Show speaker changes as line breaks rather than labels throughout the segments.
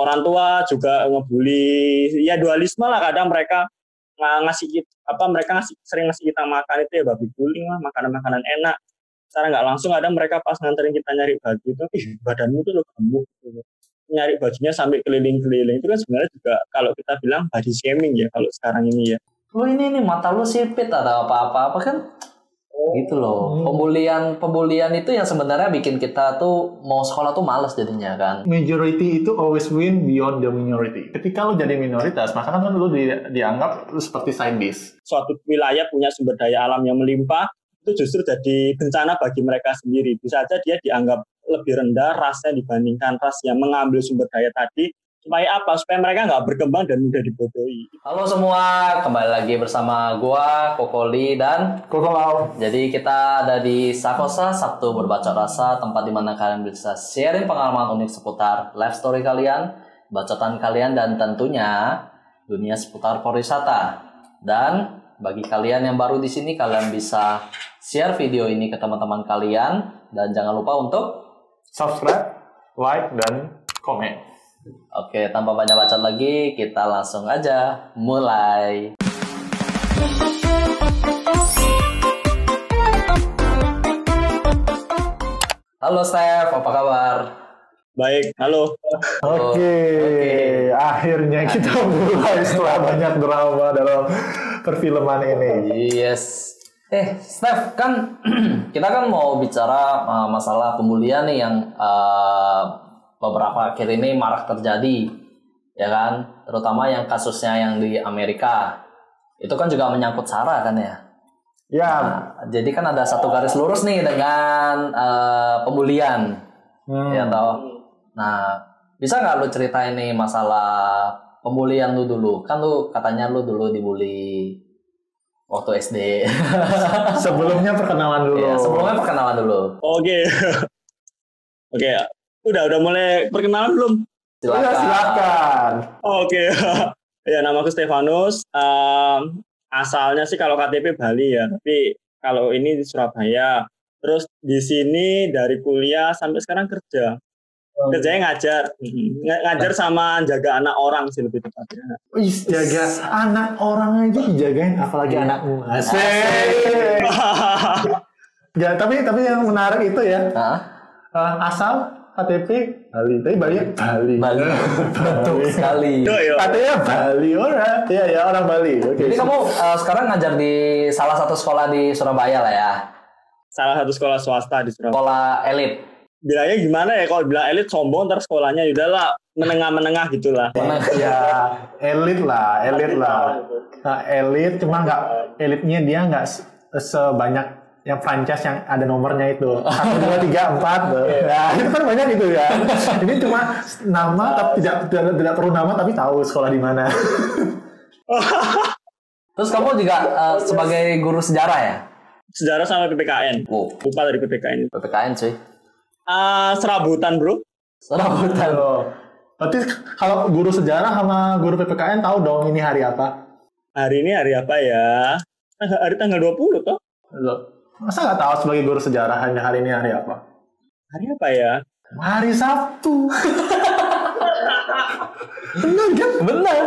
orang tua juga ngebully. Ya dualisme lah kadang mereka ng- ngasih kita, apa mereka ngasih sering ngasih kita makan itu ya babi guling lah makanan-makanan enak. Secara nggak langsung ada mereka pas nganterin kita nyari baju itu ih badanmu tuh lo gemuk nyari bajunya sampai keliling-keliling. Itu kan sebenarnya juga kalau kita bilang body shaming ya kalau sekarang ini ya.
Lu ini nih mata lu sipit atau apa-apa? Apa kan gitu loh.
Hmm.
Pembulian pembulian itu yang sebenarnya bikin kita tuh mau sekolah tuh males jadinya kan.
Majority itu always win beyond the minority. Ketika lo jadi minoritas, maka kan lo di, dianggap lo seperti side dish.
suatu wilayah punya sumber daya alam yang melimpah itu justru jadi bencana bagi mereka sendiri bisa saja dia dianggap lebih rendah rasnya dibandingkan ras yang mengambil sumber daya tadi supaya apa supaya mereka nggak berkembang dan mudah dibodohi
Halo semua, kembali lagi bersama gua Kokoli dan
Kok kalau
jadi kita ada di Sakosa Sabtu Berbaca Rasa, tempat di mana kalian bisa sharing pengalaman unik seputar life story kalian, bacotan kalian dan tentunya dunia seputar pariwisata. Dan bagi kalian yang baru di sini kalian bisa share video ini ke teman-teman kalian dan jangan lupa untuk
subscribe, like, dan komen.
Oke, tanpa banyak bacot lagi, kita langsung aja mulai. Halo Steph, apa kabar?
baik halo
Oke, akhirnya kita mulai setelah banyak drama dalam perfilman ini.
Yes. Eh, Steph, kan kita kan mau bicara uh, masalah pembulian nih yang uh, beberapa akhir ini marak terjadi, ya kan? Terutama yang kasusnya yang di Amerika. Itu kan juga menyangkut Sarah kan ya?
Ya,
Nah, jadi kan ada satu garis lurus nih dengan uh, pembulian,
hmm.
ya toh. Nah, bisa nggak lu ceritain nih masalah pembulian lu dulu? Kan lu katanya lu dulu dibully waktu SD.
sebelumnya perkenalan dulu.
Iya, sebelumnya perkenalan dulu.
oke oke udah udah mulai perkenalan belum
Silakan.
silakan.
oke ya nama aku Stefanus Em, asalnya sih kalau KTP Bali ya tapi kalau ini di Surabaya terus di sini dari kuliah sampai sekarang kerja kerjanya ngajar Mm, ng- ngajar sama jaga anak orang sih lebih tepatnya
Wih, jaga anak orang aja dijagain, apalagi
Iya.
anakmu. Asik. ya, tapi tapi yang menarik itu ya,
Hah?
eh, asal KTP Bali, tapi Bali Bali.
Bali. Betul sekali.
Katanya Bali orang, iya ya orang Bali. Oke.
Jadi kamu uh, sekarang ngajar di salah satu sekolah di Surabaya lah ya.
salah satu sekolah swasta di Surabaya
Sekolah elit.
bilangnya gimana ya kalau bilang elit sombong ntar sekolahnya ya udahlah menengah-menengah gitulah
ya elit lah, elit lah. Nah, elit cuma nggak elitnya dia nggak se- sebanyak yang franchise yang ada nomornya itu. Satu dua tiga empat. Ya itu kan banyak itu ya. Ini cuma nama tapi tidak tidak, tidak perlu nama tapi tahu sekolah di mana.
Terus kamu juga uh, sebagai guru sejarah ya?
sejarah sama PPKN
Wow,
lupa dari PPKN
PPKN cuy.
Ah, serabutan bro.
Serabutan.
Tuh. berarti kalau guru sejarah sama guru PPKN tahu dong ini hari apa?
Hari ini hari apa ya? Tanggal- hari tanggal 20 toh.
Loh, masa nggak tahu sebagai guru sejarah hanya hari ini hari apa
hari apa ya
hari Sabtu benar kan
Bener.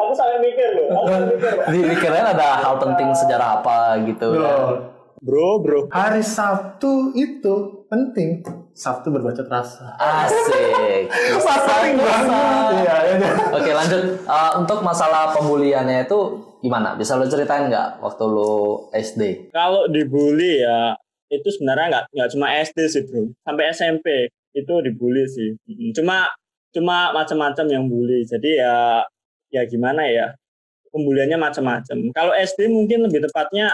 aku sampai mikir loh mikir
Di dikirain ada hal penting sejarah apa gitu ya.
Loh,
bro bro
hari Sabtu itu penting. Sabtu berbaca terasa.
Asik.
Pasaring banget. Iya, iya.
Oke lanjut Uh, untuk masalah pembuliannya itu gimana? Bisa lo ceritain nggak waktu lo SD?
kalau dibully ya itu sebenarnya nggak nggak cuma SD sih bro. Sampai SMP itu dibully sih. Cuma cuma macam-macam yang bully. Jadi ya ya gimana ya? Pembuliannya macam-macam. Kalau SD mungkin lebih tepatnya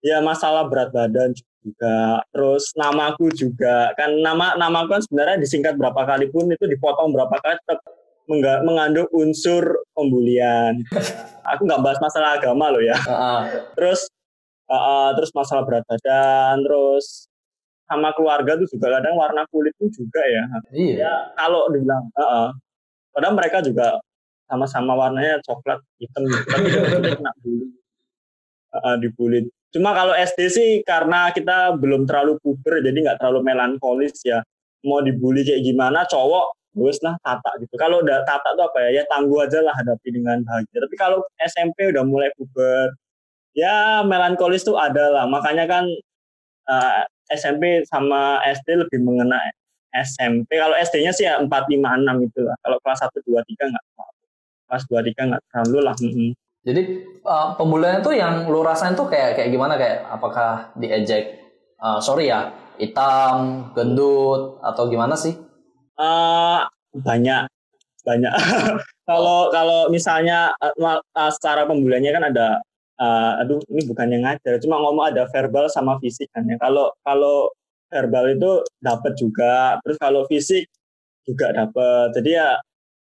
ya masalah berat badan juga. Terus namaku juga. Kan nama namaku kan sebenarnya disingkat berapa kali pun itu dipotong berapa kali tetap mengandung unsur pembulian. Aku nggak bahas masalah agama loh ya.
Heeh.
terus uh, uh, terus masalah berat badan terus sama keluarga tuh juga kadang warna kulit tuh juga ya.
Iya.
ya kalau dibilang uh, uh, padahal mereka juga sama-sama warnanya coklat hitam gitu. Tapi tetap kena bully uh, uh, dibully. Cuma kalau SD sih karena kita belum terlalu puber jadi nggak terlalu melankolis ya. Mau dibully kayak gimana cowok wes lah tata gitu. Kalau udah tata tuh apa ya? Ya tangguh aja lah hadapi dengan bahagia tapi kalau SMP udah mulai puber ya melankolis tuh ada lah. Makanya kan uh, eh, SMP sama SD lebih mengena SMP kalau SD-nya sih ya 4 5 6 gitu lah. Kalau kelas 1 2 3 enggak kelas 2 3 enggak terlalu lah
jadi uh, pembulian itu yang lu rasain tuh kayak kayak gimana? Kayak apakah diejek uh, sorry ya hitam gendut atau gimana sih
uh, banyak banyak. Kalau kalau misalnya uh, uh, secara pembuliannya kan ada uh, aduh ini bukan yang ngajar cuma ngomong ada verbal sama fisik kan ya. Kalau kalau verbal itu dapat juga terus kalau fisik juga dapat jadi ya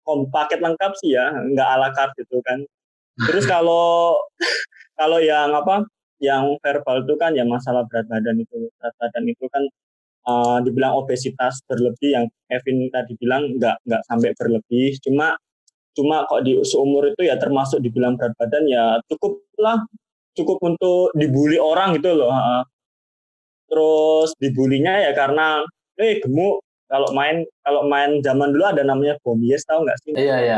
kom paket lengkap sih ya nggak ala carte gitu kan. Terus kalau kalau yang apa yang verbal itu kan ya masalah berat badan itu berat badan itu kan uh, dibilang obesitas berlebih yang Kevin tadi bilang nggak nggak sampai berlebih. Cuma cuma kok di seumur itu ya termasuk dibilang berat badan ya cukup lah. Cukup untuk dibully orang gitu loh terus dibulinya ya karena eh gemuk. Kalau main kalau main zaman dulu ada namanya bomies tahu nggak sih?
Iya iya.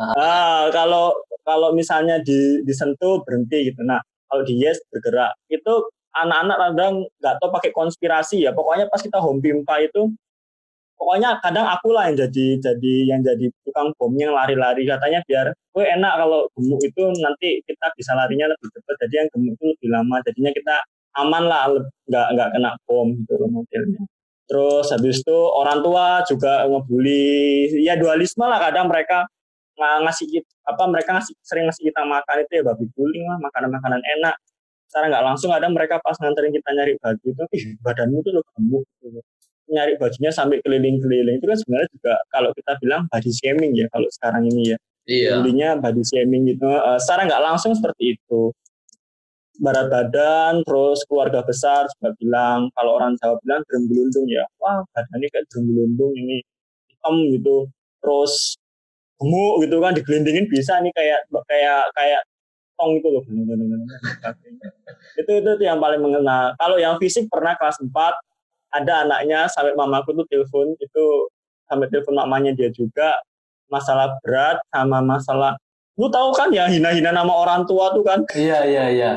Ah, kalau kalau misalnya di disentuh berhenti gitu. Nah, kalau di yes bergerak. Itu anak-anak kadang nggak tahu pakai konspirasi ya. Pokoknya pas kita home pimpa itu pokoknya kadang aku lah yang jadi jadi yang jadi tukang bom yang lari-lari. Katanya biar gue enak kalau gemuk itu nanti kita bisa larinya lebih cepat jadi yang gemuk itu lebih lama. Jadinya kita aman lah nggak nggak kena bom gitu loh modelnya terus habis itu orang tua juga ngebully. Ya dualisme lah kadang mereka ngasih apa mereka ngasih sering ngasih kita makan itu ya babi guling lah makanan-makanan enak secara nggak langsung ada mereka pas nganterin kita nyari baju itu ih badanmu tuh lo gemuk gitu. nyari bajunya sampai keliling-keliling. Itu kan sebenarnya juga kalau kita bilang body shaming ya kalau sekarang ini ya.
Iya.
intinya body shaming gitu. Uh, secara nggak langsung seperti itu. Berat badan terus keluarga besar juga bilang kalau orang Jawa bilang gerembulundung ya. Wah badannya kayak gerembulundung ini hitam gitu terus gemuk gitu kan digelindingin bisa nih kayak kayak kayak itu loh. Itu, itu itu yang paling mengenal. Kalau yang fisik pernah kelas 4 ada anaknya sampai mamaku tuh telepon itu sampai telepon mamanya dia juga. Masalah berat sama masalah lu tahu kan ya hina-hina nama orang tua tuh kan?
Iya iya iya.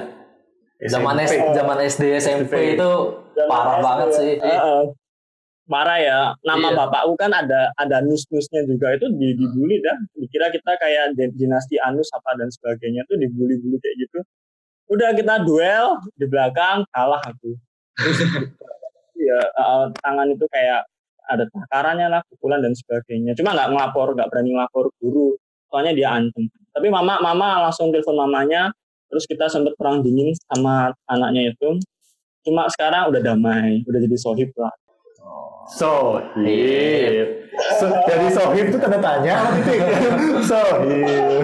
Zaman SD zaman SD SMP itu parah banget sih. Uh, uh,
marah ya. Nama iya. bapakku kan ada ada nus-nusnya juga. Itu dibully dah. Dikira kita kayak dinasti anus apa dan sebagainya tuh dibully-bully kayak gitu. Udah kita duel di belakang kalah aku. Ya uh, tangan itu kayak ada takarannya lah pukulan dan sebagainya. Cuma nggak ngelapor nggak berani ngelapor guru. Soalnya dia antem tapi mama mama langsung telepon mamanya. Terus kita sempat perang dingin sama anaknya itu. Cuma sekarang udah damai udah jadi sohib lah
Sohib. So, jadi sohib itu tanda tanya gitu. sohib.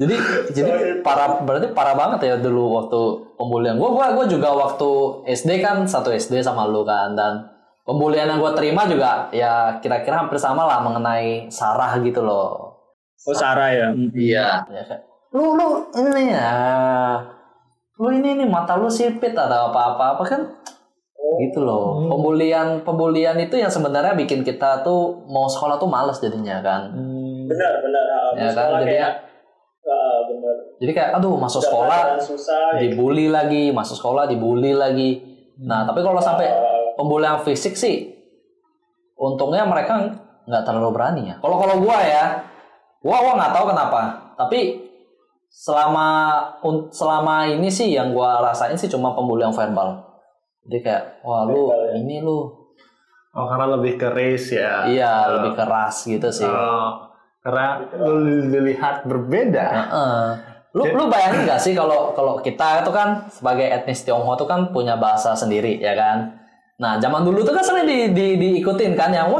Jadi jadi parah berarti parah banget ya dulu waktu pembulian. Gue gua gua juga waktu SD kan satu SD sama lu kan dan pembulian yang gue terima juga ya kira-kira hampir sama lah mengenai Sarah gitu loh.
Oh Sarah ya.
Iya. Ya, lu lu ini ya. Lu ini nih mata lu sipit atau apa-apa apa kan gitu loh. Hmm. Pembulian pembulian itu yang sebenarnya bikin kita tuh mau sekolah tuh males jadinya kan.
Hmm. Benar benar.
Ya kan jadi kayak, uh, benar. Jadi kayak aduh masuk sekolah susah, ya. dibully ya. lagi, masuk sekolah dibully lagi. Hmm. Nah, tapi kalau sampai pembulian fisik sih untungnya mereka nggak terlalu berani ya. Kalau kalau gua ya, gua gua nggak tahu kenapa. Tapi selama selama ini sih yang gua rasain sih cuma pembulian verbal jadi kayak wah lu ya. ini lu
oh karena lebih keras ya
iya uh, lebih keras gitu sih
uh, karena lu dilihat berbeda uh -uh.
lu lu bayangin gak sih kalau kalau kita itu kan sebagai etnis Tionghoa tuh kan punya bahasa sendiri ya kan Nah, zaman dulu tuh kan sering di, di, diikutin kan yang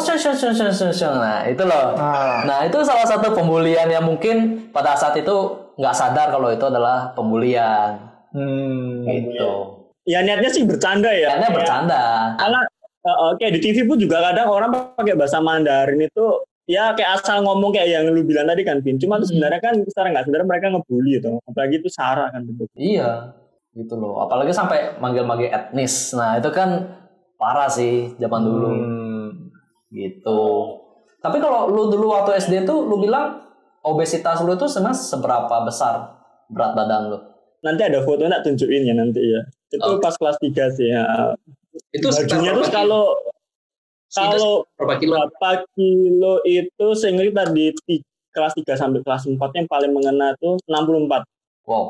nah itu loh. Ah. Nah itu salah satu pembulian yang mungkin pada saat itu nggak sadar kalau itu adalah pembulian.
Hmm,
gitu
ya niatnya sih bercanda ya.
Niatnya bercanda.
Karena uh, oke di TV pun juga kadang orang pakai bahasa Mandarin itu ya kayak asal ngomong kayak yang lu bilang tadi kan Pin. Cuma hmm. sebenarnya kan secara nggak sebenarnya mereka ngebully itu. Apalagi itu Sarah kan bentuk.
Iya, gitu loh. Apalagi sampai manggil-manggil etnis. Nah itu kan parah sih zaman dulu. Hmm. Gitu. Tapi kalau lu dulu waktu SD tuh lu bilang obesitas lu tuh sebenarnya seberapa besar berat badan lu?
Nanti ada foto nak tunjukin ya nanti ya. Itu
Oke.
pas kelas 3 sih ya.
Itu
Bajunya terus kalau kalau
berapa kilo?
berapa kilo itu sehingga kita di kelas 3 sampai kelas 4 yang paling mengena itu 64.
Wow.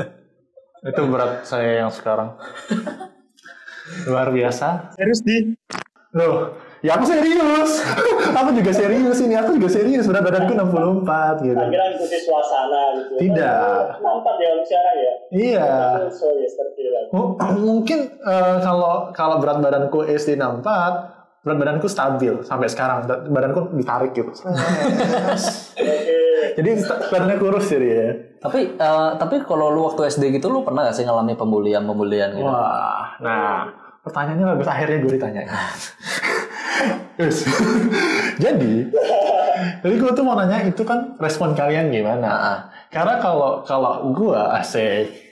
Itu berat saya yang sekarang. Luar biasa.
Serius di
Loh, ya aku serius. aku juga serius ini. Aku juga serius. Berat badanku 64 gitu.
kira ikuti suasana gitu.
Tidak.
Nampak ya sekarang ya.
Iya.
So.
M- Mungkin eh, kalau kalau berat badanku SD 64, berat badanku stabil sampai sekarang. Berat Badanku ditarik gitu.
Oke.
jadi badannya kurus jadi ya.
Tapi eh, tapi kalau lu waktu SD gitu lu pernah gak sih ngalami pembulian-pembulian gitu?
Wah, nah pertanyaannya bagus akhirnya gue ditanyain. Yes. jadi, jadi gue tuh mau nanya itu kan respon kalian gimana?
Ah.
Karena kalau kalau gue asik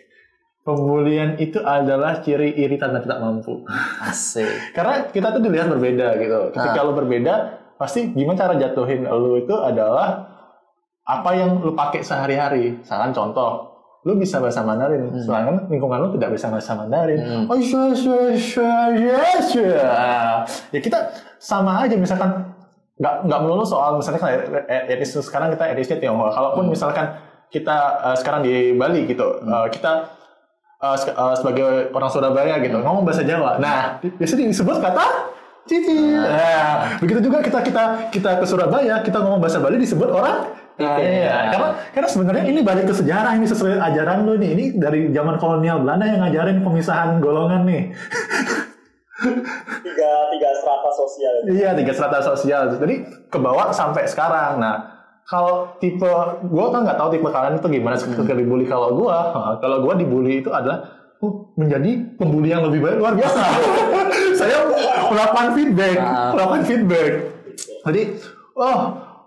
pembulian itu adalah ciri iritan dan tidak mampu.
Asik.
Karena kita tuh dilihat berbeda gitu. Ketika lu berbeda, pasti gimana cara jatuhin lu itu adalah apa yang lu pakai sehari-hari. Misalkan contoh, lu bisa bahasa Mandarin, sedangkan lingkungan lu tidak bisa bahasa Mandarin.
Hmm.
Oh, iya, iya, iya, iya, iya. Ya kita sama aja misalkan nggak nggak melulu soal misalnya kan etnis sekarang kita etnisnya Tionghoa. Kalaupun misalkan kita eh, sekarang di Bali gitu, eh, kita eh, se- eh, sebagai orang Surabaya gitu ngomong bahasa Jawa. Nah, biasanya disebut kata cici. Nah, begitu juga kita kita kita ke Surabaya kita ngomong bahasa Bali disebut orang. Nah,
Iya.
iya. Karena karena sebenarnya ini balik ke sejarah ini sesuai ajaran lu nih. Ini dari zaman kolonial Belanda yang ngajarin pemisahan golongan nih.
Tiga tiga strata sosial.
Iya, tiga strata sosial. Jadi kebawa sampai sekarang. Nah, kalau tipe gue kan nggak tahu tipe kalian itu gimana ketika dibully. Kalau gue, kalau gue dibully itu adalah uh, menjadi pembuli yang lebih baik luar biasa. Saya melakukan feedback,
Ah.
melakukan feedback. Jadi, oh,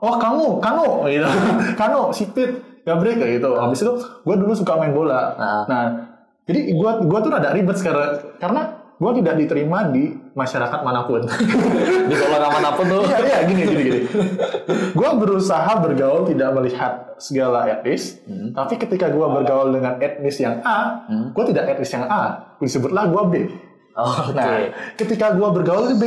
oh kamu, kamu, gitu, kamu, sipit, gabrek kayak gitu. Habis itu, gue dulu suka main bola.
Ah.
Nah, jadi gue gua tuh rada ribet sekarang karena gue tidak diterima di masyarakat mana pun.
Di golongan mana pun tuh.
Iya, iya, gini, gini, gini. gue berusaha bergaul tidak melihat segala etnis, tapi ketika gue bergaul dengan etnis yang A,
Hmm.
gue tidak etnis yang A, disebutlah gue B.
Oh, Oke.
Nah, ketika gue bergaul dengan B,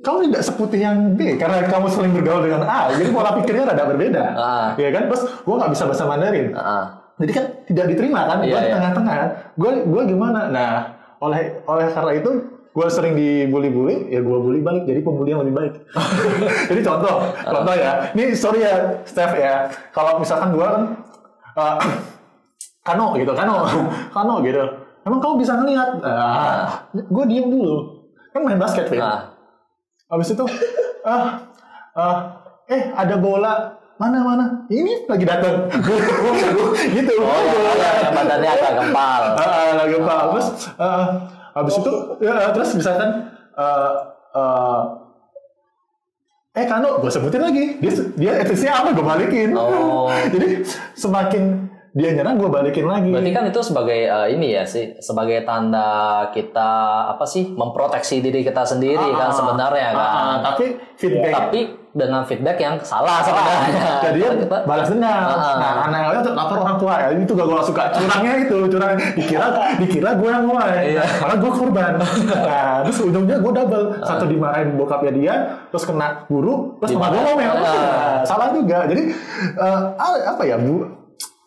kamu tidak seputih yang B karena kamu sering bergaul dengan A, jadi pola pikirnya rada berbeda,
Ah.
ya kan? Terus gue nggak bisa bahasa Mandarin,
Ah,
jadi kan tidak diterima kan?
Iya,
gue di
iya.
tengah-tengah, gue gue gimana? Nah, oleh oleh karena itu gue sering dibully-bully, ya gue bully balik jadi pembuli yang lebih baik. jadi contoh, contoh ya. Ini sorry ya, Steph ya. Kalau misalkan gue kan eh, Kano gitu, Kano, Kano gitu. Emang kamu bisa ngelihat? Ah, gue diem dulu. Kan main basket, Vin.
Ah.
Habis itu, ah, ah, eh ada bola mana mana? Ini lagi datang gitu.
Oh, yang, yang badannya agak gempal.
Ah, lagi apa terus ah, habis itu ya, terus misalkan ah, ah, eh Kano gue sebutin lagi. Dia dia etnisnya apa? Gue balikin.
Oh.
jadi semakin dia nyerang gue balikin lagi
Berarti kan itu sebagai eh, ini ya sih, sebagai tanda kita apa sih memproteksi diri kita sendiri kan
Ah,
sebenarnya
ah,
kan.
ah, tapi feedback
Tapi dengan feedback yang salah sebenarnya.
jadi dia
Kita-
balas dendam.
Ah.
Nah, anaknya tuh lapor orang tua ya. Itu gak gue suka curangnya itu, curang. Dikira dikira gue yang mulai.
Iya.
Malah gue korban. Nah, terus ujungnya gue double. Satu dimarahin bokapnya dia, terus kena guru, terus sama gue ngomel.
Ah.
Salah juga. Jadi eh, apa ya, Bu?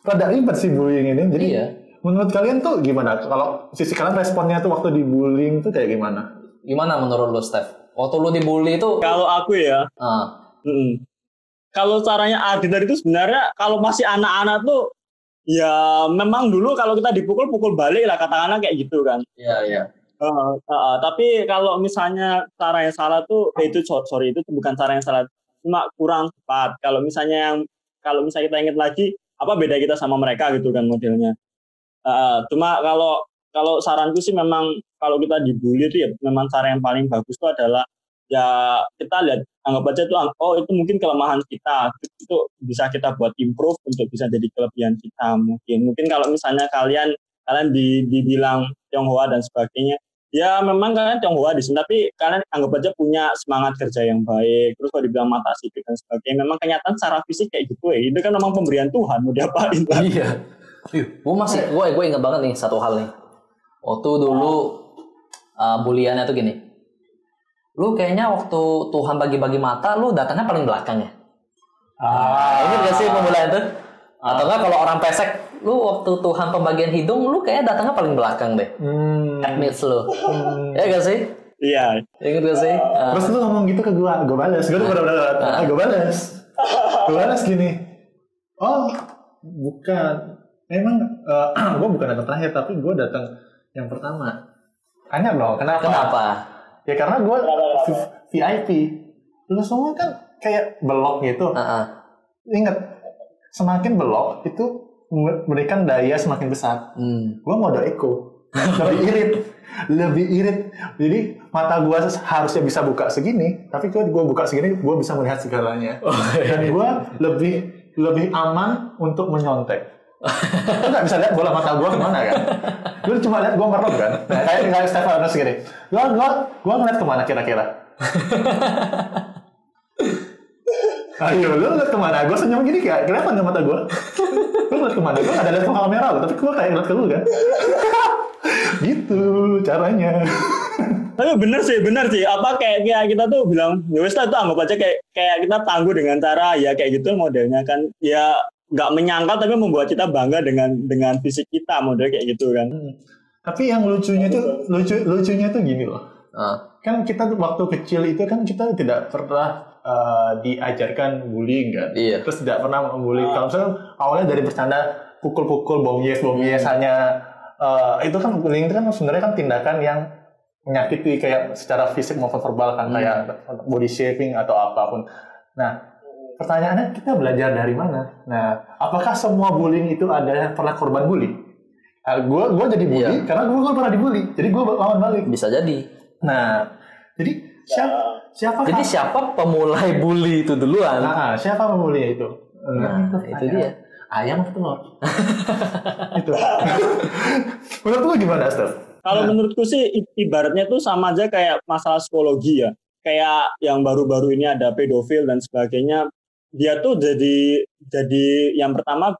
Rada ribet sih bullying ini. Jadi
Iya.
menurut kalian tuh gimana? Kalau sisi kalian responnya tuh waktu dibullying tuh kayak gimana?
Gimana menurut lu, Steph? Waktu lu dibully itu
Kalau aku ya,
ah,
mm, kalau caranya Adi tadi itu sebenarnya kalau masih anak-anak tuh ya memang dulu kalau kita dipukul pukul balik lah katakanlah kayak gitu kan.
iya iya.
Uh, uh, uh, tapi kalau misalnya cara yang salah tuh eh, itu so- sorry itu bukan cara yang salah cuma kurang tepat kalau misalnya yang kalau misalnya kita ingat lagi apa beda kita sama mereka gitu kan modelnya. Uh, cuma kalau kalau saranku sih memang kalau kita dibully itu ya memang cara yang paling bagus itu adalah ya kita lihat anggap aja itu oh itu mungkin kelemahan kita itu bisa kita buat improve untuk bisa jadi kelebihan kita mungkin. Mungkin kalau misalnya kalian kalian di, dibilang Tionghoa dan sebagainya ya memang kalian Tionghoa di sini tapi kalian anggap aja punya semangat kerja yang baik terus kalau dibilang mata sipit dan sebagainya memang kenyataan secara fisik kayak gitu ya itu kan memang pemberian Tuhan mau diapain lah
Iya. Gue masih, gue gue inget banget nih satu hal nih. Waktu dulu uh, buliannya tuh gini. Lu kayaknya waktu Tuhan bagi-bagi mata, lu datangnya paling belakang ya.
Ah,
Ingat gak sih pembulaan itu? Atau enggak kalau orang pesek, lu waktu Tuhan pembagian hidung, lu kayaknya datangnya paling belakang deh.
hmm.
Admits lu.
Hmm.
Ya gak sih?
iya
Ingat gak sih? Uh,
Terus lu ngomong gitu ke gua, gua balas. Gua tuh bener bener
Ah.
ah, gua balas. Gua balas gini. Oh, bukan. Emang eh, gua bukan datang terakhir, tapi gua datang yang pertama. Tanya dong, kenapa?
kenapa?
Ya karena gua VIP. Lu semua kan kayak belok gitu.
Uh-uh.
Ingat, semakin belok itu memberikan daya semakin besar.
Hmm.
Gua mode eco. Lebih irit. Lebih irit. Jadi mata gua harusnya bisa buka segini, tapi kalau gua buka segini, gua bisa melihat segalanya. Dan gua lebih lebih aman untuk menyontek. Lu nggak bisa lihat bola mata gua ke mana kan? Lu cuma lihat gua merem kan? Kayak kayak Stefanus gini. Gua gua gua ngeliat ke mana kira-kira? Ayo, lu lihat ke mana? Gue senyum gini kayak kelihatan nggak mata gue? Lu lihat ke mana? Gue ada lihat ke kamera lo, tapi gue kayak ngeliat ke lu kan? gitu caranya.
tapi bener sih bener sih apa kayak kayak kita tuh bilang ya wes lah itu anggap aja kayak kayak kita tangguh dengan cara ya kayak gitu modelnya kan ya nggak menyangkal tapi membuat kita bangga dengan dengan fisik kita model kayak gitu kan
Tapi yang lucunya tuh lucu lucunya tuh gini loh.
Uh,
Kan kita tuh waktu kecil itu kan kita tidak pernah eh, diajarkan bullying kan.
Iya.
Terus tidak pernah membuli. Kalau misalnya awalnya dari bercanda pukul-pukul bom yes bom yes hanya eh, itu kan bullying itu kan sebenarnya kan tindakan yang menyakiti kayak secara fisik maupun verbal kan
Hmm.
kayak body shaping atau apa pun. Nah, pertanyaannya kita belajar dari mana? Nah, apakah semua bullying itu ada yang pernah korban bully? Nah, gue gue jadi bully
Iya.
karena gue pernah dibully, jadi gue lawan balik.
bisa jadi.
Nah, jadi siapa siapa
Jadi siapa pemulai bully itu duluan?
Nah, siapa pembuli itu?
Nah, itu dia.
Ayam atau telur? itu. Menurut lu gimana, Steph?
Kalau
Nah.
menurutku sih ibaratnya tuh sama aja kayak masalah psikologi ya. Kayak yang baru-baru ini ada pedofil dan sebagainya. Dia tuh jadi jadi yang pertama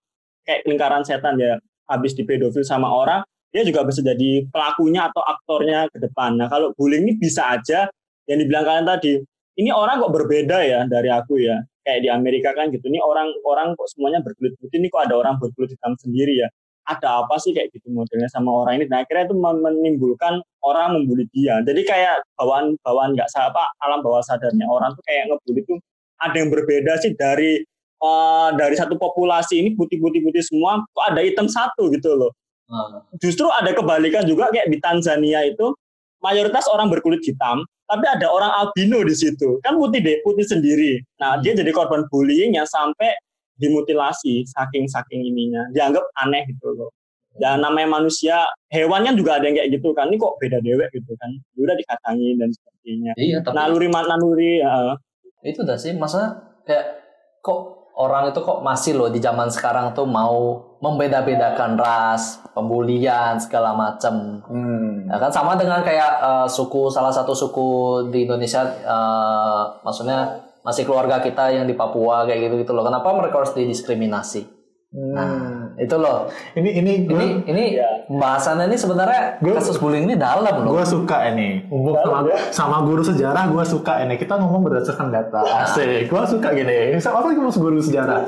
kayak lingkaran setan ya. Habis di pedofil sama orang, dia juga bisa jadi pelakunya atau aktornya ke depan. Nah, kalau bullying ini bisa aja yang dibilang kalian tadi, ini orang kok berbeda ya dari aku ya. Kayak di Amerika kan gitu. Ini orang-orang kok semuanya berkulit putih, ini kok ada orang berkulit hitam sendiri ya ada apa sih kayak gitu modelnya sama orang ini. Nah akhirnya itu men- menimbulkan orang membuli dia. Jadi kayak bawaan bawaan nggak sa- apa alam bawah sadarnya orang tuh kayak ngebully tuh ada yang berbeda sih dari eh, dari satu populasi ini putih putih putih semua kok ada hitam satu gitu loh.
Uh,
Justru ada kebalikan juga kayak di Tanzania itu mayoritas orang berkulit hitam tapi ada orang albino di situ. Kan putih deh putih sendiri. Nah dia jadi korban bullying yang sampai dimutilasi saking saking ininya. Dianggap aneh gitu loh. Dan namanya manusia hewannya juga ada yang kayak gitu kan. Ini kok beda dewek gitu kan. Ya udah dikatangin dan sebagainya.
Iya, tapi
naluri naluri ya.
itu dah sih masa kayak kok orang itu kok masih loh di zaman sekarang tuh mau membeda-bedakan ras, pembulian segala macam.
Hmm.
Ya kan sama dengan kayak eh, suku salah satu suku di Indonesia eh, maksudnya masih keluarga kita yang di Papua kayak gitu gitu loh. Kenapa mereka harus didiskriminasi? Nah, itu loh.
Ini ini gue
Ini ini pembahasannya ini sebenarnya
Gua-
kasus bullying ini dalam loh.
gue suka ini. Sama, sama guru sejarah gue suka ini. Kita ngomong berdasarkan data. Asik. Gue suka gini. Sama apa guru sejarah?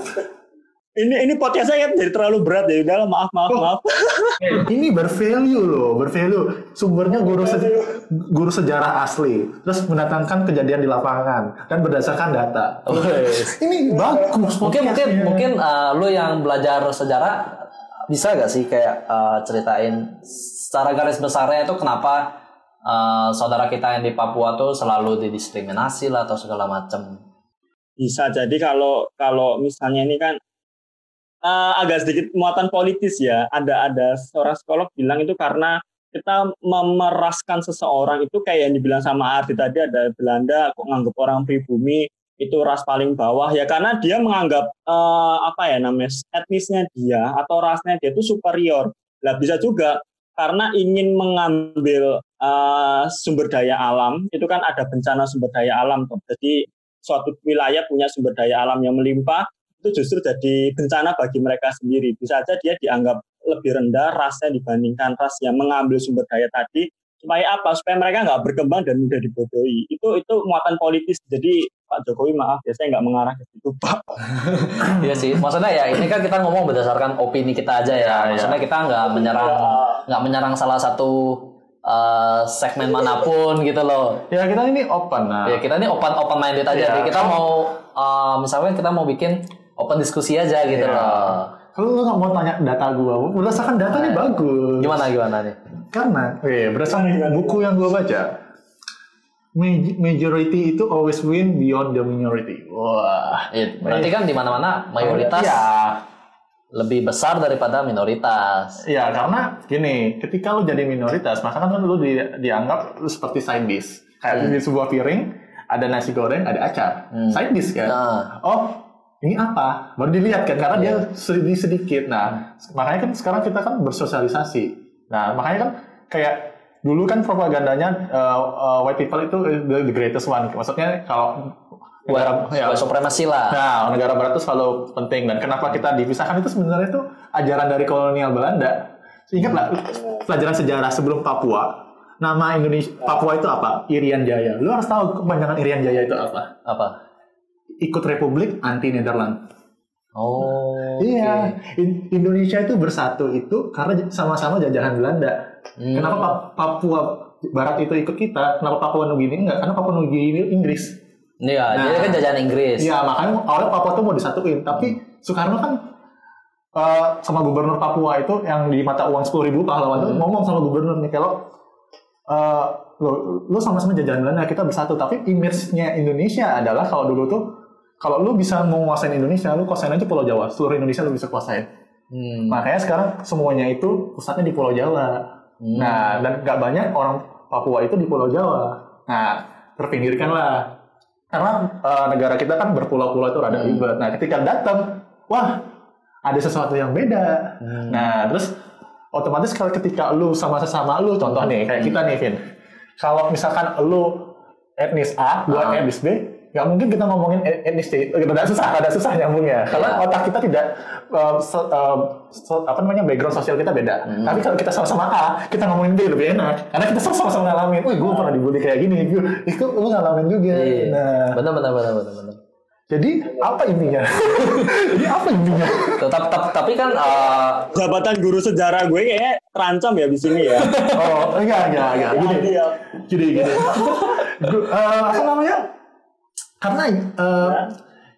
Ini ini podcast saya kan jadi terlalu berat ya udah maaf maaf
Oh.
maaf
ini bervalue loh, bervalue. Sumbernya guru se- guru sejarah asli, terus mendatangkan kejadian di lapangan dan berdasarkan data.
Wes.
Ini bagus.
mungkin mungkin mungkin eh, lu yang belajar sejarah bisa gak sih kayak eh, ceritain secara garis besarnya itu kenapa eh, saudara kita yang di Papua tuh selalu didiskriminasi lah atau segala macam.
bisa jadi kalau kalau misalnya ini kan eh, agak sedikit muatan politis ya. Ada ada seorang psikolog bilang itu karena kita memeraskan seseorang itu kayak yang dibilang sama Ardi tadi ada Belanda kok nganggap orang pribumi itu ras paling bawah. Ya karena dia menganggap eh, apa ya namanya etnisnya dia atau rasnya dia itu superior. Lah bisa juga karena ingin mengambil uh, sumber daya alam itu kan ada bencana sumber daya alam toh. jadi suatu wilayah punya sumber daya alam yang melimpah itu justru jadi bencana bagi mereka sendiri bisa saja dia dianggap lebih rendah rasnya dibandingkan ras yang mengambil sumber daya tadi supaya apa supaya mereka nggak berkembang dan mudah dibodohi itu itu muatan politis jadi Pak Jokowi maaf ya saya nggak mengarah ke situ Pak
Iya sih, maksudnya ya ini kan kita ngomong berdasarkan opini kita aja ya. Maksudnya kita nggak menyerang nggak menyerang salah satu eh, segmen mana pun gitu loh.
Ya kita ini open nah.
Ya kita ini open open minded aja.
Iya.
Jadi kita mau eh, misalnya kita mau bikin open diskusi aja gitu
Iya.
loh.
Kalau lu nggak mau tanya data gua, berdasarkan datanya bagus.
Gimana gimana nih?
Karena, eh, berdasarkan buku yang gua baca, ma- majority itu always win beyond the minority. Wah.
Iya, berarti kan di mana-mana mayoritas
Ya,
lebih besar daripada minoritas.
ya karena gini, ketika lu jadi minoritas, maka kan lu di- dianggap lu seperti side dish. Kayak di sebuah piring ada nasi goreng, ada acar.
Hmm.
Side dish kan.
Nah,
Oh, ini apa? Baru dilihat kan karena dia sedikit sedikit. Nah, makanya kan sekarang kita kan bersosialisasi. Nah, makanya kan kayak dulu kan propagandanya uh, uh, white people itu the, the greatest one. Maksudnya kalau negara ya,
white supremacy lah.
Nah, negara barat itu selalu penting dan kenapa kita dipisahkan itu sebenarnya itu ajaran dari kolonial Belanda. Ingatlah pelajaran sejarah sebelum Papua. Nama Indonesia Papua itu apa? Irian Jaya. Lu harus tahu kepanjangan Irian Jaya itu apa?
Apa?
Ikut Republik anti Nederland.
Oh.
Iya, In- Indonesia itu bersatu itu karena sama-sama jajahan Belanda.
Hmm.
Kenapa Pa- Papua Barat itu ikut kita? Kenapa Papua Nugini enggak? Karena Papua Nugini itu Inggris.
Iya,
Nah.
dia kan jajahan Inggris.
Iya, makanya awalnya Papua tuh mau disatuin, tapi Soekarno kan eh, sama gubernur Papua itu yang di mata uang sepuluh ribu pahlawan
Hmm.
tuh ngomong sama gubernur nih kalau eh, lo lo sama-sama jajahan Belanda kita bersatu, tapi image-nya Indonesia adalah kalau dulu tuh kalau lu bisa menguasain Indonesia, lu kuasain aja Pulau Jawa, seluruh Indonesia lu bisa kuasain.
Hmm.
Makanya sekarang semuanya itu pusatnya di Pulau Jawa.
Hmm.
Nah, dan nggak banyak orang Papua itu di Pulau Jawa. Nah, terpinggirkan lah. Karena eh, negara kita kan berpulau-pulau itu rada
Hmm.
ribet. Nah, ketika datang, wah, ada sesuatu yang beda.
Hmm.
Nah, terus otomatis kalau ketika lu sama sesama lu, contoh nih, kayak kita nih, Vin. Kalau misalkan lu etnis A, gua
Ah.
etnis B, nggak mungkin kita ngomongin et- etnis C. Rada susah, rada susah nyambungnya. Karena
Iya.
otak kita tidak eh, se- eh, se- apa namanya background sosial kita beda.
Hmm.
Tapi kalau kita sama-sama A, kita ngomongin B lebih enak. Karena kita sama-sama ngalamin. Wih, gue pernah dibully kayak gini. Gue, itu lu ngalamin juga.
Iya.
Nah,
Benar benar benar benar benar.
Jadi apa intinya? jadi apa intinya?
Tetap, tetap- tapi kan eh,
jabatan guru sejarah gue kayaknya terancam ya di sini ya
Oh, enggak, enggak, enggak. Gini,
Iya.
gini, gini. Gu- eh, apa namanya? Karena eh,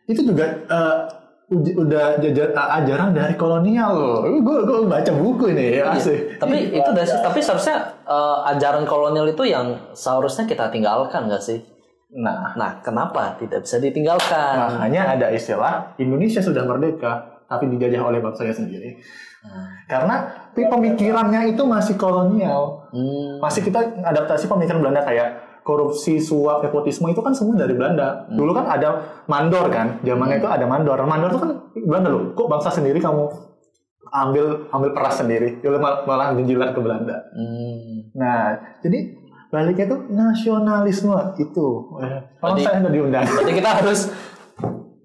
itu juga eh, uji- udah jajar, ajaran dari kolonial loh. Gue gue baca buku ini ya asik.
tapi itu dari tapi seharusnya eh, ajaran kolonial itu yang seharusnya kita tinggalkan nggak sih?
Nah,
Nah, kenapa tidak bisa ditinggalkan?
makanya ada istilah Indonesia sudah merdeka tapi dijajah oleh bangsanya sendiri. Karena pemikirannya itu masih kolonial.
Hmm.
masih kita adaptasi pemikiran Belanda kayak korupsi, suap, nepotisme itu kan semua dari Belanda. Dulu kan ada mandor kan, zamannya itu ada mandor. Mandor itu kan Belanda loh. Kok bangsa sendiri kamu ambil ambil peras sendiri, malah menjilat ke Belanda.
Hmm.
Nah, jadi baliknya itu nasionalisme itu. Eh, Kalau saya udah diundang.
Berarti kita harus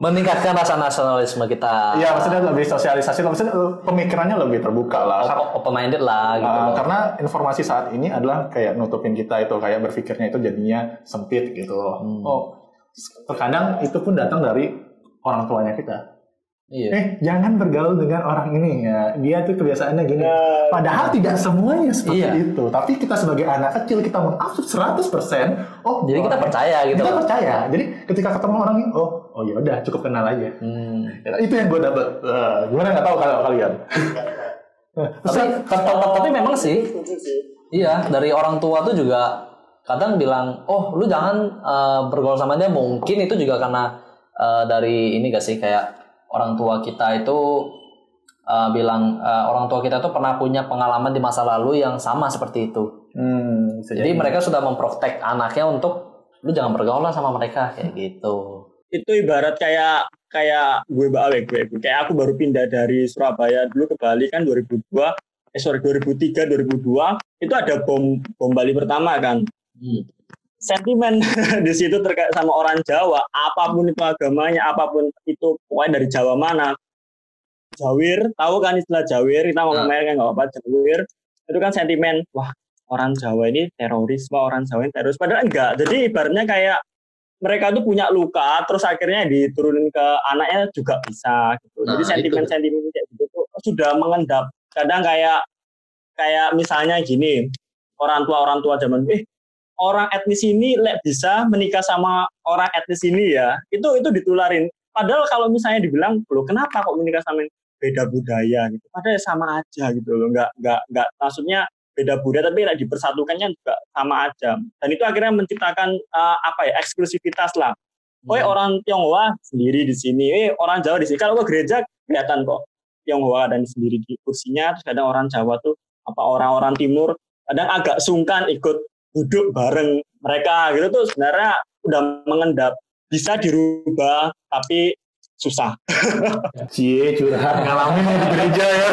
meningkatkan rasa nasionalisme kita.
Iya, maksudnya lebih sosialisasi, maksudnya eh, pemikirannya lebih terbuka lah.
open minded lah gitu.
Uh, karena informasi saat ini adalah kayak nutupin kita itu kayak berpikirnya itu jadinya sempit gitu.
Hmm.
Oh, terkadang itu pun datang dari orang tuanya kita.
Iya.
Eh, jangan bergaul dengan orang ini ya. Dia tuh kebiasaannya gini. Padahal tidak semuanya seperti
Iya.
itu. Tapi kita sebagai anak kecil kita mengabsorb 100%. Oh,
Jadi kita percaya gitu.
Kita
loh.
percaya. Jadi ketika ketemu orang ini, oh, oh ya udah cukup kenal aja.
Hmm.
Ya, itu yang gue dapet. Uh, gimana nggak tahu kalau kalian.
Tapi, tapi, tapi memang sih, iya dari orang tua tuh juga kadang bilang, oh lu jangan eh, bergaul sama dia. Mungkin itu juga karena eh, dari ini gak sih kayak orang tua kita itu eh, bilang eh, orang tua kita tuh pernah punya pengalaman di masa lalu yang sama seperti itu.
Hmm,
Jadi
jadi.
mereka sudah memprotek anaknya untuk lu jangan bergaul lah sama mereka kayak gitu.
itu ibarat kayak kayak gue balik gue kayak aku baru pindah dari Surabaya dulu ke Bali kan 2002 eh sorry 2003 2002 itu ada bom bom Bali pertama kan.
Hmm.
Sentimen di situ terkait sama orang Jawa, apa pun itu agamanya, apa pun itu pokoknya dari Jawa mana. Jawir, tahu kan istilah Jawir, kita mau ngomongin kan nggak apa-apa Jawir. Itu kan sentimen, wah orang Jawa ini teroris, wah orang Jawa ini teroris. Padahal enggak. Jadi ibaratnya kayak mereka tuh punya luka, terus akhirnya diturunin ke anaknya juga bisa gitu.
Nah,
Jadi sentimen-sentimen kayak gitu tuh sudah mengendap. Kadang kayak kayak misalnya gini, orang tua orang tua zaman eh orang etnis ini lek bisa menikah sama orang etnis ini ya, itu itu ditularin. Padahal kalau misalnya dibilang, loh kenapa kok menikah sama yang beda budaya gitu? Padahal sama aja gitu loh, nggak nggak nggak maksudnya beda budaya tapi lek dipersatukannya juga sama aja. Dan itu akhirnya menciptakan eh, apa ya eksklusivitas lah. Oh
Hmm.
orang Tionghoa sendiri di sini, eh orang Jawa di sini. Kalau ke gereja kelihatan kok Tionghoa dan sendiri di kursinya. Terus kadang orang Jawa tuh apa orang-orang Timur kadang agak sungkan ikut duduk bareng mereka gitu tuh sebenarnya udah mengendap bisa dirubah tapi susah.
Cie curhat ngalamin di gereja ya.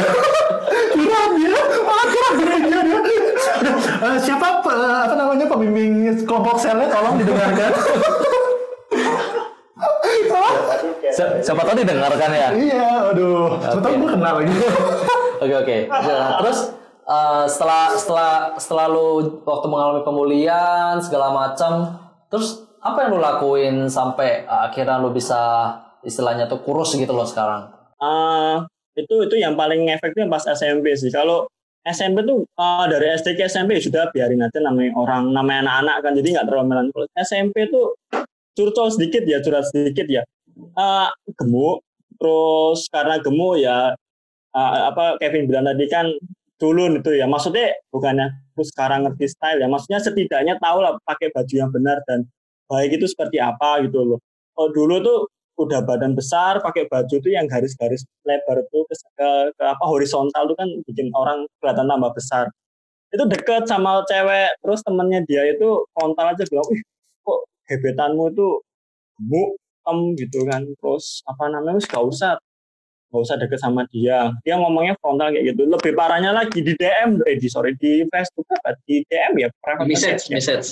curhat dia, malah curhat gereja dia. Eh, siapa apa namanya pembimbing kelompok selnya tolong didengarkan.
Si- siapa tahu didengarkan ya.
iya, aduh. Sebetulnya gue kenal lagi.
Oke oke. Nah, terus eh, setelah setelah setelah lu waktu mengalami pemulihan segala macam, terus apa yang lu lakuin sampai eh, akhirnya lu bisa istilahnya tuh kurus gitu loh sekarang?
Ah, itu itu yang paling efektif pas SMP sih. Kalau SMP tuh ah, dari SD ke SMP sudah biarin aja namanya orang namanya anak-anak kan jadi nggak terlalu melankolis. SMP tuh curcol sedikit ya curhat sedikit ya. Ah, gemuk terus karena gemuk ya ah, apa Kevin bilang tadi kan culun itu ya. Maksudnya bukannya aku sekarang ngerti style ya. Maksudnya setidaknya tahu lah pakai baju yang benar dan baik itu seperti apa gitu loh. Oh dulu tuh udah badan besar pakai baju tuh yang garis-garis lebar tuh ke, ke, ke apa horizontal tuh kan bikin orang kelihatan tambah besar itu deket sama cewek terus temennya dia itu frontal aja bilang ih kok gebetanmu itu gemuk em gitu kan terus apa namanya "Wis gak usah gak usah deket sama dia. Dia ngomongnya frontal kayak gitu. Lebih parahnya lagi di DM eh di sorry di Facebook apa? Di DM ya? Private
Message,
ya.
message.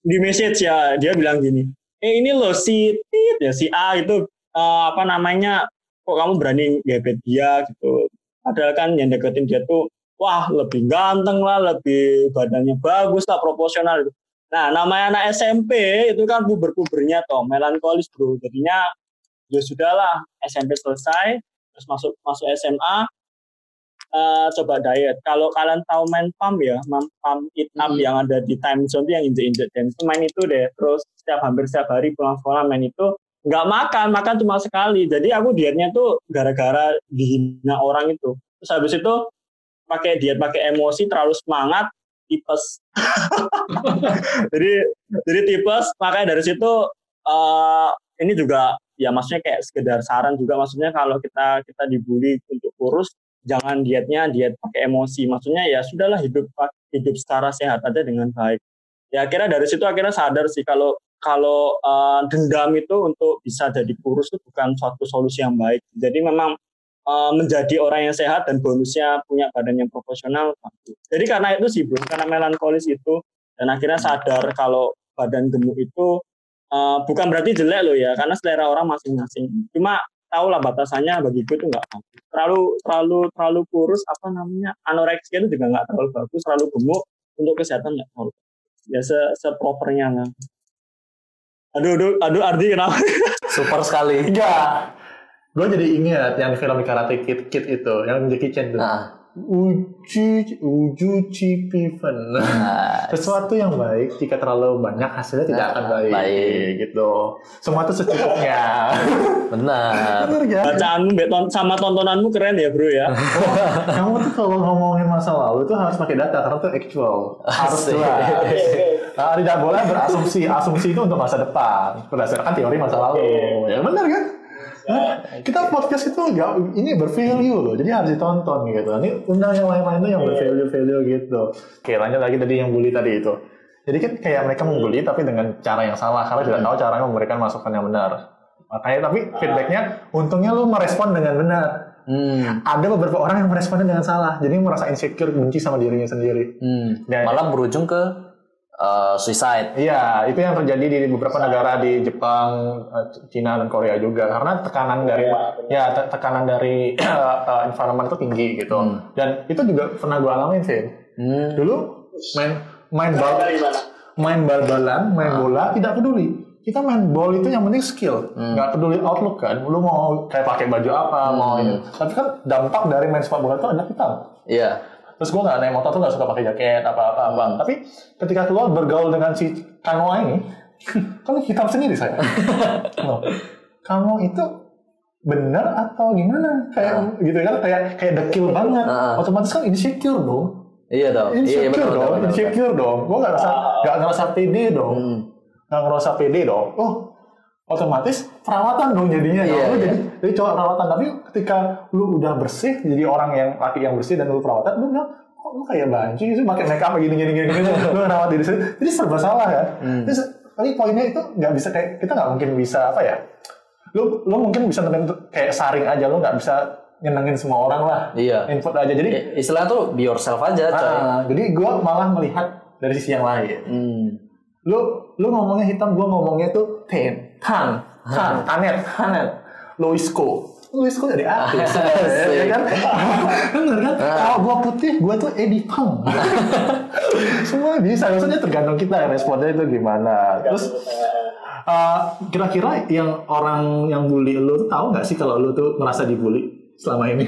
di message ya. Dia bilang gini eh ini loh si Tit ya si A itu eh, apa namanya kok kamu berani gebet dia gitu? Padahal kan yang deketin dia tuh wah lebih ganteng lah lebih badannya bagus lah proporsional gitu. nah namanya anak SMP itu kan puber-pubernya toh melankolis bro. Jadinya ya sudahlah SMP selesai terus masuk masuk SMA eh, coba diet. Kalau kalian tahu main pump ya, main pump it up
Hmm.
yang ada di time zone itu yang injek-injek dan itu main itu deh. Terus setiap hampir setiap hari pulang sekolah main itu nggak makan, makan cuma sekali. Jadi aku dietnya tuh gara-gara dihina orang itu. Terus habis itu pakai diet pakai emosi terlalu semangat tipes. jadi jadi tipes makanya dari situ eh ini juga ya maksudnya kayak sekedar saran juga. Maksudnya kalau kita kita dibully untuk kurus jangan dietnya diet pakai emosi. Maksudnya ya sudahlah hidup hidup secara sehat aja dengan baik. Ya akhirnya dari situ akhirnya sadar sih kalau kalau eh, dendam itu untuk bisa jadi kurus itu bukan suatu solusi yang baik. Jadi memang eh, menjadi orang yang sehat dan bonusnya punya badan yang proporsional jadi karena itu sih bro karena melankolis itu dan akhirnya sadar kalau badan gemuk itu eh, bukan berarti jelek loh ya karena selera orang masing-masing cuma tahu lah batasannya bagi gue itu nggak bagus. terlalu terlalu terlalu kurus apa namanya anoreksia itu juga nggak terlalu bagus terlalu gemuk untuk kesehatan nggak terlalu bagus. ya se sepropernya lah aduh aduh aduh Ardi kenapa
Super sekali.
Enggak. Gue jadi ingat yang film Karate Kid, Kid itu, yang Jackie Chan tuh.
Nah,
Uju, uju cipiven.
nah,
Sesuatu yang baik jika terlalu banyak hasilnya tidak
Nah,
akan baik.
baik.
Gitu. Semua itu secukupnya.
benar.
Bener kan?
bacaanmu Mbak, ton- sama tontonanmu keren ya bro ya
Kamu tuh kalau ngomongin masa lalu tuh harus pakai data karena tuh actual. Harus jelas. Nah, tidak boleh berasumsi. Asumsi itu untuk masa depan berdasarkan teori masa lalu. Ya benar kan? Kita podcast itu nggak ini bervalue loh, jadi harus ditonton gitu. Ini undang yang lain-lain tuh yang bervalue value gitu. Oke lanjut lagi tadi yang bully tadi itu. Jadi kan kayak mereka membuli tapi dengan cara yang salah karena tidak tahu caranya memberikan masukan yang benar. Makanya tapi feedbacknya untungnya lu merespon dengan benar.
Hmm.
Ada beberapa orang yang meresponnya dengan salah, jadi merasa insecure, benci sama dirinya sendiri.
Hmm.
Ya,
Malah berujung ke uh, suicide.
Iya, itu yang terjadi di beberapa negara di Jepang, eh, Cina dan Korea juga karena tekanan dari ya te- tekanan dari eh, environment itu tinggi gitu.
Hmm.
Dan itu juga pernah gue alamin sih.
Hmm.
Dulu main main bal main bal-balan, main bola tidak peduli. Kita main ball itu yang penting skill, nggak peduli outlook kan. Lu mau kayak pakai baju apa, mau ini. Tapi kan dampak dari main sepak bola itu adalah hitam.
Iya.
Terus gue nggak naik motor tuh nggak suka pakai jaket apa-apa. apa. Tapi ketika keluar bergaul dengan si Kanoa ini, kan hitam sendiri saya. Loh, kamu itu benar atau gimana? Kayak gitu kan, kayak kayak dekil banget.
Ah.
Otomatis kan insecure dong.
Iya dong. Iya,
Insecure
betul, betul,
dong,
betul, betul.
insecure dong. Gue nggak ngerasa nggak ngerasa pede dong,
Hmm.
nggak ngerasa pede dong. Oh, otomatis perawatan dong jadinya. Dong. Lu
iya.
jadi jadi cowok perawatan. Tapi ketika lu udah bersih, jadi orang yang laki yang bersih dan lu perawatan, lu bilang kok lu kayak banci sih pakai make up gini gini gini gini. lu ngerawat diri sendiri. Jadi serba salah kan.
Hmm.
Terus tapi poinnya itu nggak bisa kayak kita nggak mungkin bisa apa ya? Lu lu mungkin bisa nentuin kayak saring aja lu nggak bisa nyenengin semua orang lah.
Iya.
Input aja. Jadi
Istilah tuh be yourself aja, coy.
Ah, jadi gue malah melihat dari sisi yang lain.
Hmm.
Lu lu ngomongnya hitam, gue ngomongnya tuh ten, tan, tan, tanet, tanet, Loisco. Loisco dari artis, ya kan? Bener kan? Kalau gue putih, gue tuh Eddie Pang. Semua bisa, maksudnya tergantung kita responnya itu gimana. Terus uh, kira-kira yang orang yang bully lu tuh tahu nggak sih kalau lu tuh merasa dibully selama ini?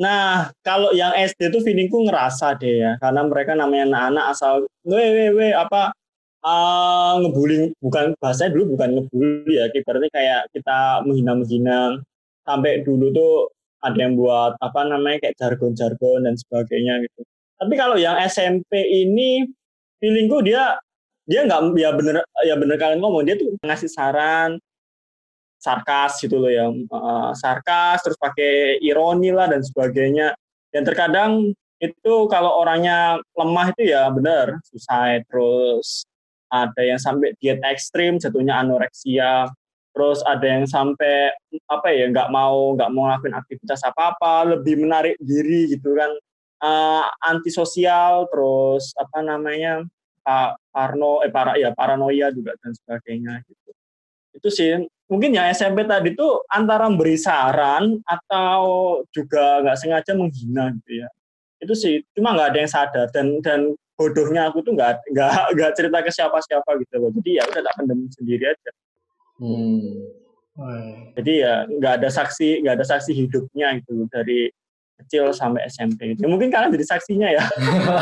Nah, kalau yang SD tuh feelingku ngerasa deh ya, karena mereka namanya anak-anak asal we we we apa uh, ngebully bukan bahasanya dulu bukan ngebully ya, ibaratnya kayak kita menghina-menghina. Sampai dulu tuh ada yang buat apa namanya kayak jargon-jargon dan sebagainya gitu. Tapi kalau yang SMP ini feelingku dia dia nggak ya bener ya bener kalian ngomong dia tuh ngasih saran sarkas gitu loh ya. Eh, sarkas terus pakai ironi lah dan sebagainya. Dan terkadang itu kalau orangnya lemah itu ya benar suicide terus ada yang sampai diet ekstrim jatuhnya anoreksia. Terus ada yang sampai apa ya nggak mau nggak mau ngelakuin aktivitas apa apa lebih menarik diri gitu kan. Eh, antisosial terus apa namanya pa- parno eh para ya paranoia juga dan sebagainya gitu. Itu sih mungkin yang SMP tadi tuh antara beri saran atau juga nggak sengaja menghina gitu ya. Itu sih cuma nggak ada yang sadar dan dan bodohnya aku tuh nggak nggak nggak cerita ke siapa siapa gitu loh jadi ya udah tak pendem sendiri aja
Hmm.
jadi ya nggak ada saksi nggak ada saksi hidupnya gitu dari kecil sampai SMP gitu. Ya, mungkin kalian jadi saksinya ya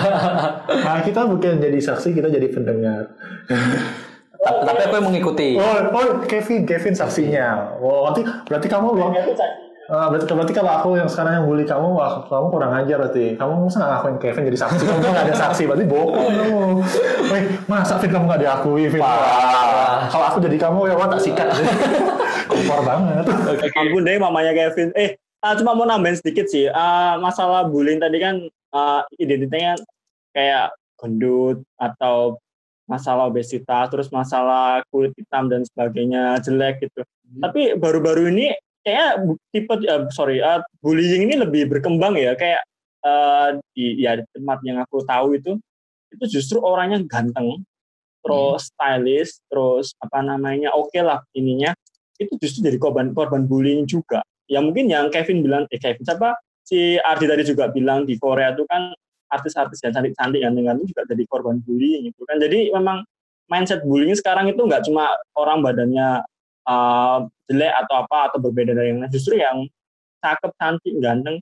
Nah, kita bukan jadi saksi, kita jadi pendengar.
Tapi, tapi aku yang mengikuti.
Oh, oh, Kevin, Kevin saksinya. Oh, berarti berarti kamu loh. Ah, berarti, berarti kalau aku yang sekarang yang bully kamu, wah, kamu kurang ajar berarti. Kamu masa nggak ngakuin Kevin jadi saksi? Kamu nggak ada saksi, berarti bohong kamu. Weh, masa Fit kamu nggak diakui, Fit? Wah, Kalau aku jadi kamu, ya wah tak sikat. Kompor banget.
ampun deh mamanya Kevin eh ah, cuma mau nambahin sedikit sih Ah, masalah bullying tadi kan ah, identitasnya kayak gendut atau masalah obesitas terus masalah kulit hitam dan sebagainya jelek gitu tapi baru-baru ini kayak tipe eh, sorry ah, bullying ini lebih berkembang ya kayak eh, di ya di tempat yang aku tahu itu itu justru orangnya ganteng terus stylish terus apa namanya oke lah ininya itu justru jadi korban korban bullying juga. Ya mungkin yang Kevin bilang, eh Kevin siapa? Si Ardi tadi juga bilang di Korea itu kan artis-artis yang cantik-cantik ganteng-ganteng juga jadi korban bullying gitu kan. Jadi memang mindset bullying sekarang itu nggak cuma orang badannya uh, jelek atau apa atau berbeda dari yang lain, justru yang cakep, cantik, ganteng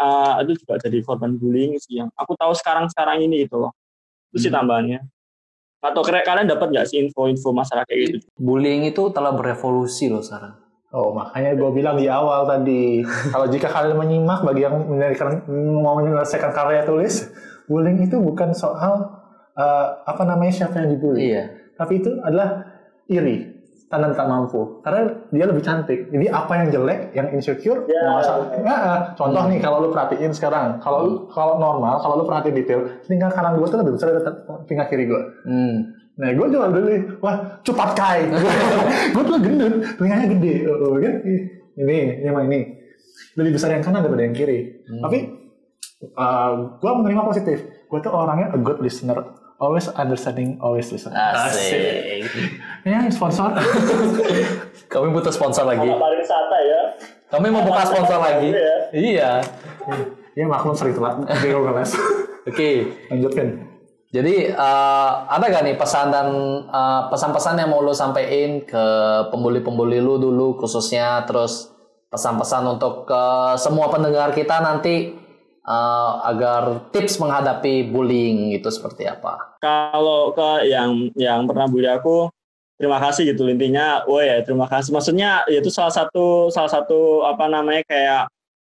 uh, itu juga jadi korban bullying sih yang aku tahu sekarang-sekarang ini gitu loh. Itu sih tambahannya. Atau kira kalian dapat nggak sih info-info masalah kayak gitu?
Bullying itu telah berevolusi loh sekarang.
Oh, makanya gue bilang di awal tadi, kalau jika kalian menyimak bagi yang menyelesaikan, mau menyelesaikan karya tulis, bullying itu bukan soal eh, apa namanya siapa yang dibully,
Iya.
tapi itu adalah iri, tanda tak mampu, karena dia lebih cantik. Jadi apa yang jelek, yang insecure, nggak masalah.
ya.
Nggak, eh, contoh nih kalau lu perhatiin sekarang, kalau kalau normal, kalau lu perhatiin detail, tinggal kanan gue tuh lebih besar dari tinggal kiri gue.
Hmm.
Nah, gue jual dulu. Wah, cepat kai. gue tuh gendut, telinganya gede. Oh, kan? Ini, sama ini. Lebih besar yang kanan daripada yang kiri. Tapi uh, gue menerima positif. Gue tuh orangnya a good listener. Always understanding, always listen.
Asik.
Ya, sponsor.
Kami butuh sponsor lagi.
Pariwisata ya.
Kami mau buka sponsor lagi.
Ya.
Iya.
ya, maklum sering telat. Google Les.
Oke.
Lanjutkan.
Jadi eh, ada gak nih pesan dan eh, pesan-pesan yang mau lo sampein ke pembuli-pembuli lu dulu khususnya terus pesan-pesan untuk ke semua pendengar kita nanti eh, agar tips menghadapi bullying itu seperti apa?
Kalau ke yang yang pernah bully aku, terima kasih gitu intinya. Oh ya, terima kasih. Maksudnya ya itu salah satu salah satu apa namanya kayak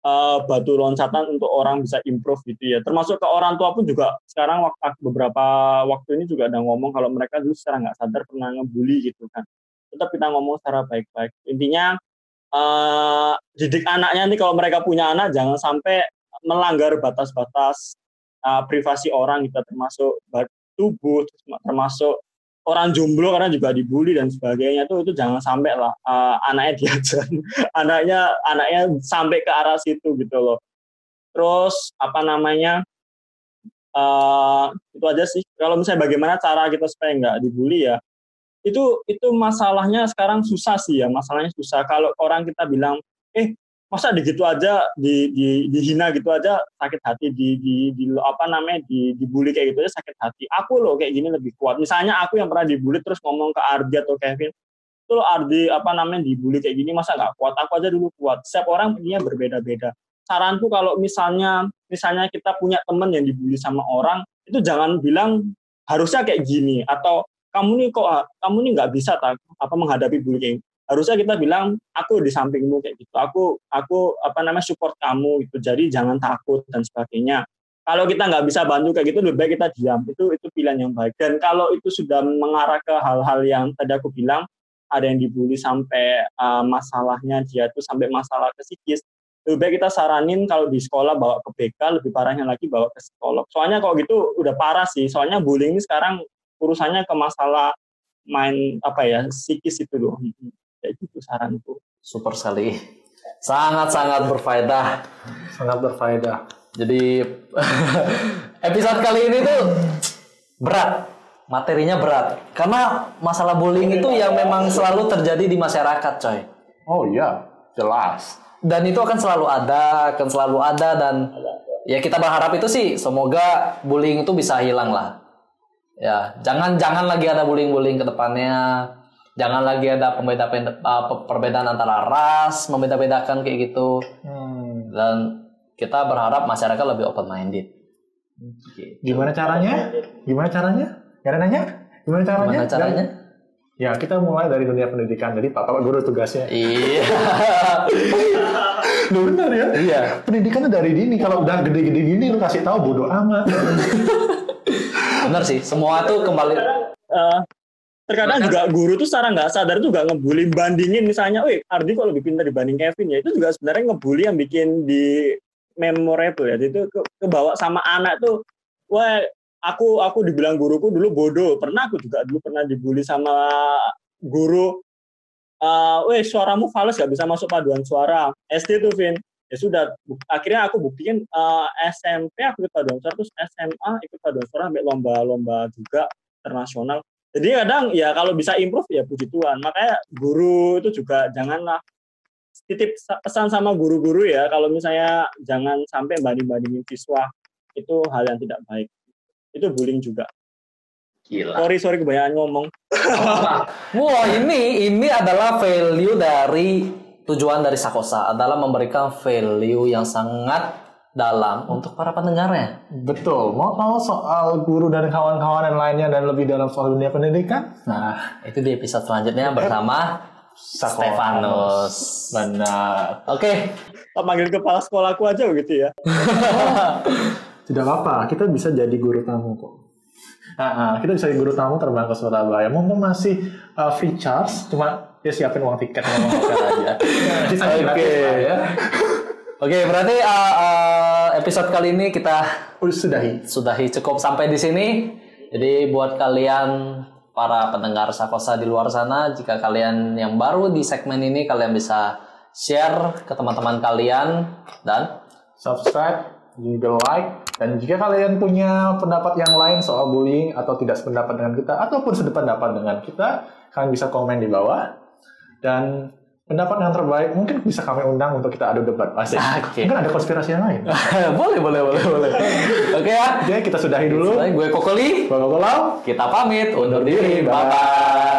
eh, batu loncatan untuk orang bisa improve gitu ya. Termasuk ke orang tua pun juga sekarang waktu beberapa waktu ini juga ada ngomong kalau mereka dulu secara nggak sadar pernah ngebully gitu kan. Tetap kita ngomong secara baik-baik. Intinya eh didik anaknya nih kalau mereka punya anak jangan sampai melanggar batas-batas eh, privasi orang kita termasuk ba- tubuh termasuk orang jomblo karena juga dibully dan sebagainya tuh itu jangan sampai lah eh, anaknya diajar anaknya anaknya sampai ke arah situ gitu loh. Terus apa namanya eh itu aja sih. Kalau misalnya bagaimana cara kita supaya nggak dibully ya itu itu masalahnya sekarang susah sih ya masalahnya susah. Kalau orang kita bilang masa begitu aja di, di dihina gitu aja sakit hati di, di, di apa namanya di dibully kayak gitu aja sakit hati. Aku loh kayak gini lebih kuat. Misalnya aku yang pernah dibully terus ngomong ke Ardi atau Kevin itu loh Ardi apa namanya dibully kayak gini masa nggak kuat? Aku aja dulu kuat. Setiap orang punya berbeda-beda. Saranku kalau misalnya misalnya kita punya teman yang dibully sama orang itu jangan bilang harusnya kayak gini atau kamu nih kok kamu nih nggak bisa tak apa menghadapi bullying harusnya kita bilang aku di sampingmu kayak gitu. Aku aku apa namanya support kamu gitu. Jadi jangan takut dan sebagainya. Kalau kita nggak bisa bantu kayak gitu lebih baik kita diam. Itu itu pilihan yang baik. Dan kalau itu sudah mengarah ke hal-hal yang tadi aku bilang ada yang dibully sampai uh, masalahnya dia tuh sampai masalah ke psikis lebih baik kita saranin kalau di sekolah bawa ke BK lebih parahnya lagi bawa ke psikolog. Soalnya kalau gitu udah parah sih. Soalnya bullying ini sekarang urusannya ke masalah main apa ya psikis itu loh kayak gitu saranku
Super sekali. Sangat-sangat berfaedah.
Sangat berfaedah.
Jadi episode kali ini tuh berat, materinya berat. Karena masalah bullying itu yang memang selalu terjadi di masyarakat, coy.
Oh iya, jelas.
Dan itu akan selalu ada, akan selalu ada dan ya kita berharap itu sih semoga bullying itu bisa hilang lah. Ya, jangan jangan lagi ada bullying-bullying ke depannya. Jangan lagi ada pembeda perbedaan antara ras, membeda-bedakan kayak gitu.
Hmm.
Dan kita berharap masyarakat lebih open minded.
Gimana caranya? Gimana caranya? Gak ada nanya? Gimana caranya?
Gimana caranya?
Ya, kita mulai dari dunia pendidikan. Jadi, Pak, Pak Guru tugasnya.
Iya.
Lu benar ya?
Iya.
Pendidikannya dari dini. Kalau udah gede-gede gini, lu kasih tahu bodoh amat.
Benar sih, semua tuh kembali
Eh, terkadang juga guru tuh secara nggak sadar juga ngebully bandingin misalnya, wih Ardi kok lebih pintar dibanding Kevin ya? Itu juga sebenarnya ngebully yang bikin di memorable ya. Itu ke, kebawa sama anak tuh, wah aku aku dibilang guruku dulu bodoh. Pernah aku juga dulu pernah dibully sama guru, eh weh suaramu fals gak bisa masuk paduan suara. SD tuh Vin. Ya sudah akhirnya aku buktiin eh, SMP aku ikut paduan suara terus SMA ikut paduan suara sampai lomba-lomba juga internasional jadi kadang ya kalau bisa improve ya puji Tuhan. Makanya guru itu juga janganlah titip sa- pesan sama guru-guru ya. Kalau misalnya jangan sampai banding-bandingin siswa itu hal yang tidak baik. Itu bullying juga.
Gila.
sorry sorry kebanyakan ngomong.
Wah, ini ini adalah value dari tujuan dari Sakosa. Adalah memberikan value yang sangat dalam untuk para pendengarnya.
Betul. Mau tahu soal guru dan kawan-kawan yang lainnya dan lebih dalam soal dunia pendidikan?
Nah, itu di episode selanjutnya bersama Stefanus.
Benar.
Oke,
Tak panggil kepala sekolahku aja begitu ya
Tidak apa-apa, kita bisa jadi guru tamu kok. Nah, kita bisa jadi guru tamu terbang ke Surabaya. Mumpung masih uh, free charge, cuma ya siapin uang tiket sama hotel aja. Sisanya
Oke.
lah ya.
Oke, berarti uh, uh, episode kali ini kita
Udah sudahi.
sudahi cukup sampai di sini. Jadi buat kalian para pendengar Sakosa di luar sana, jika kalian yang baru di segmen ini, kalian bisa share ke teman-teman kalian dan
subscribe, juga like, dan jika kalian punya pendapat yang lain soal bullying atau tidak sependapat dengan kita ataupun sependapat dengan kita, kalian bisa komen di bawah. Dan pendapat yang terbaik mungkin bisa kami undang untuk kita adu debat pasti.
Oke.
Mungkin ada konspirasi yang lain.
boleh, boleh, boleh, boleh. Oke ya.
Oke, kita sudahi dulu.
Baik, gue Kokoli.
Bapak Kolau.
Kita pamit undur diri. Bye bye.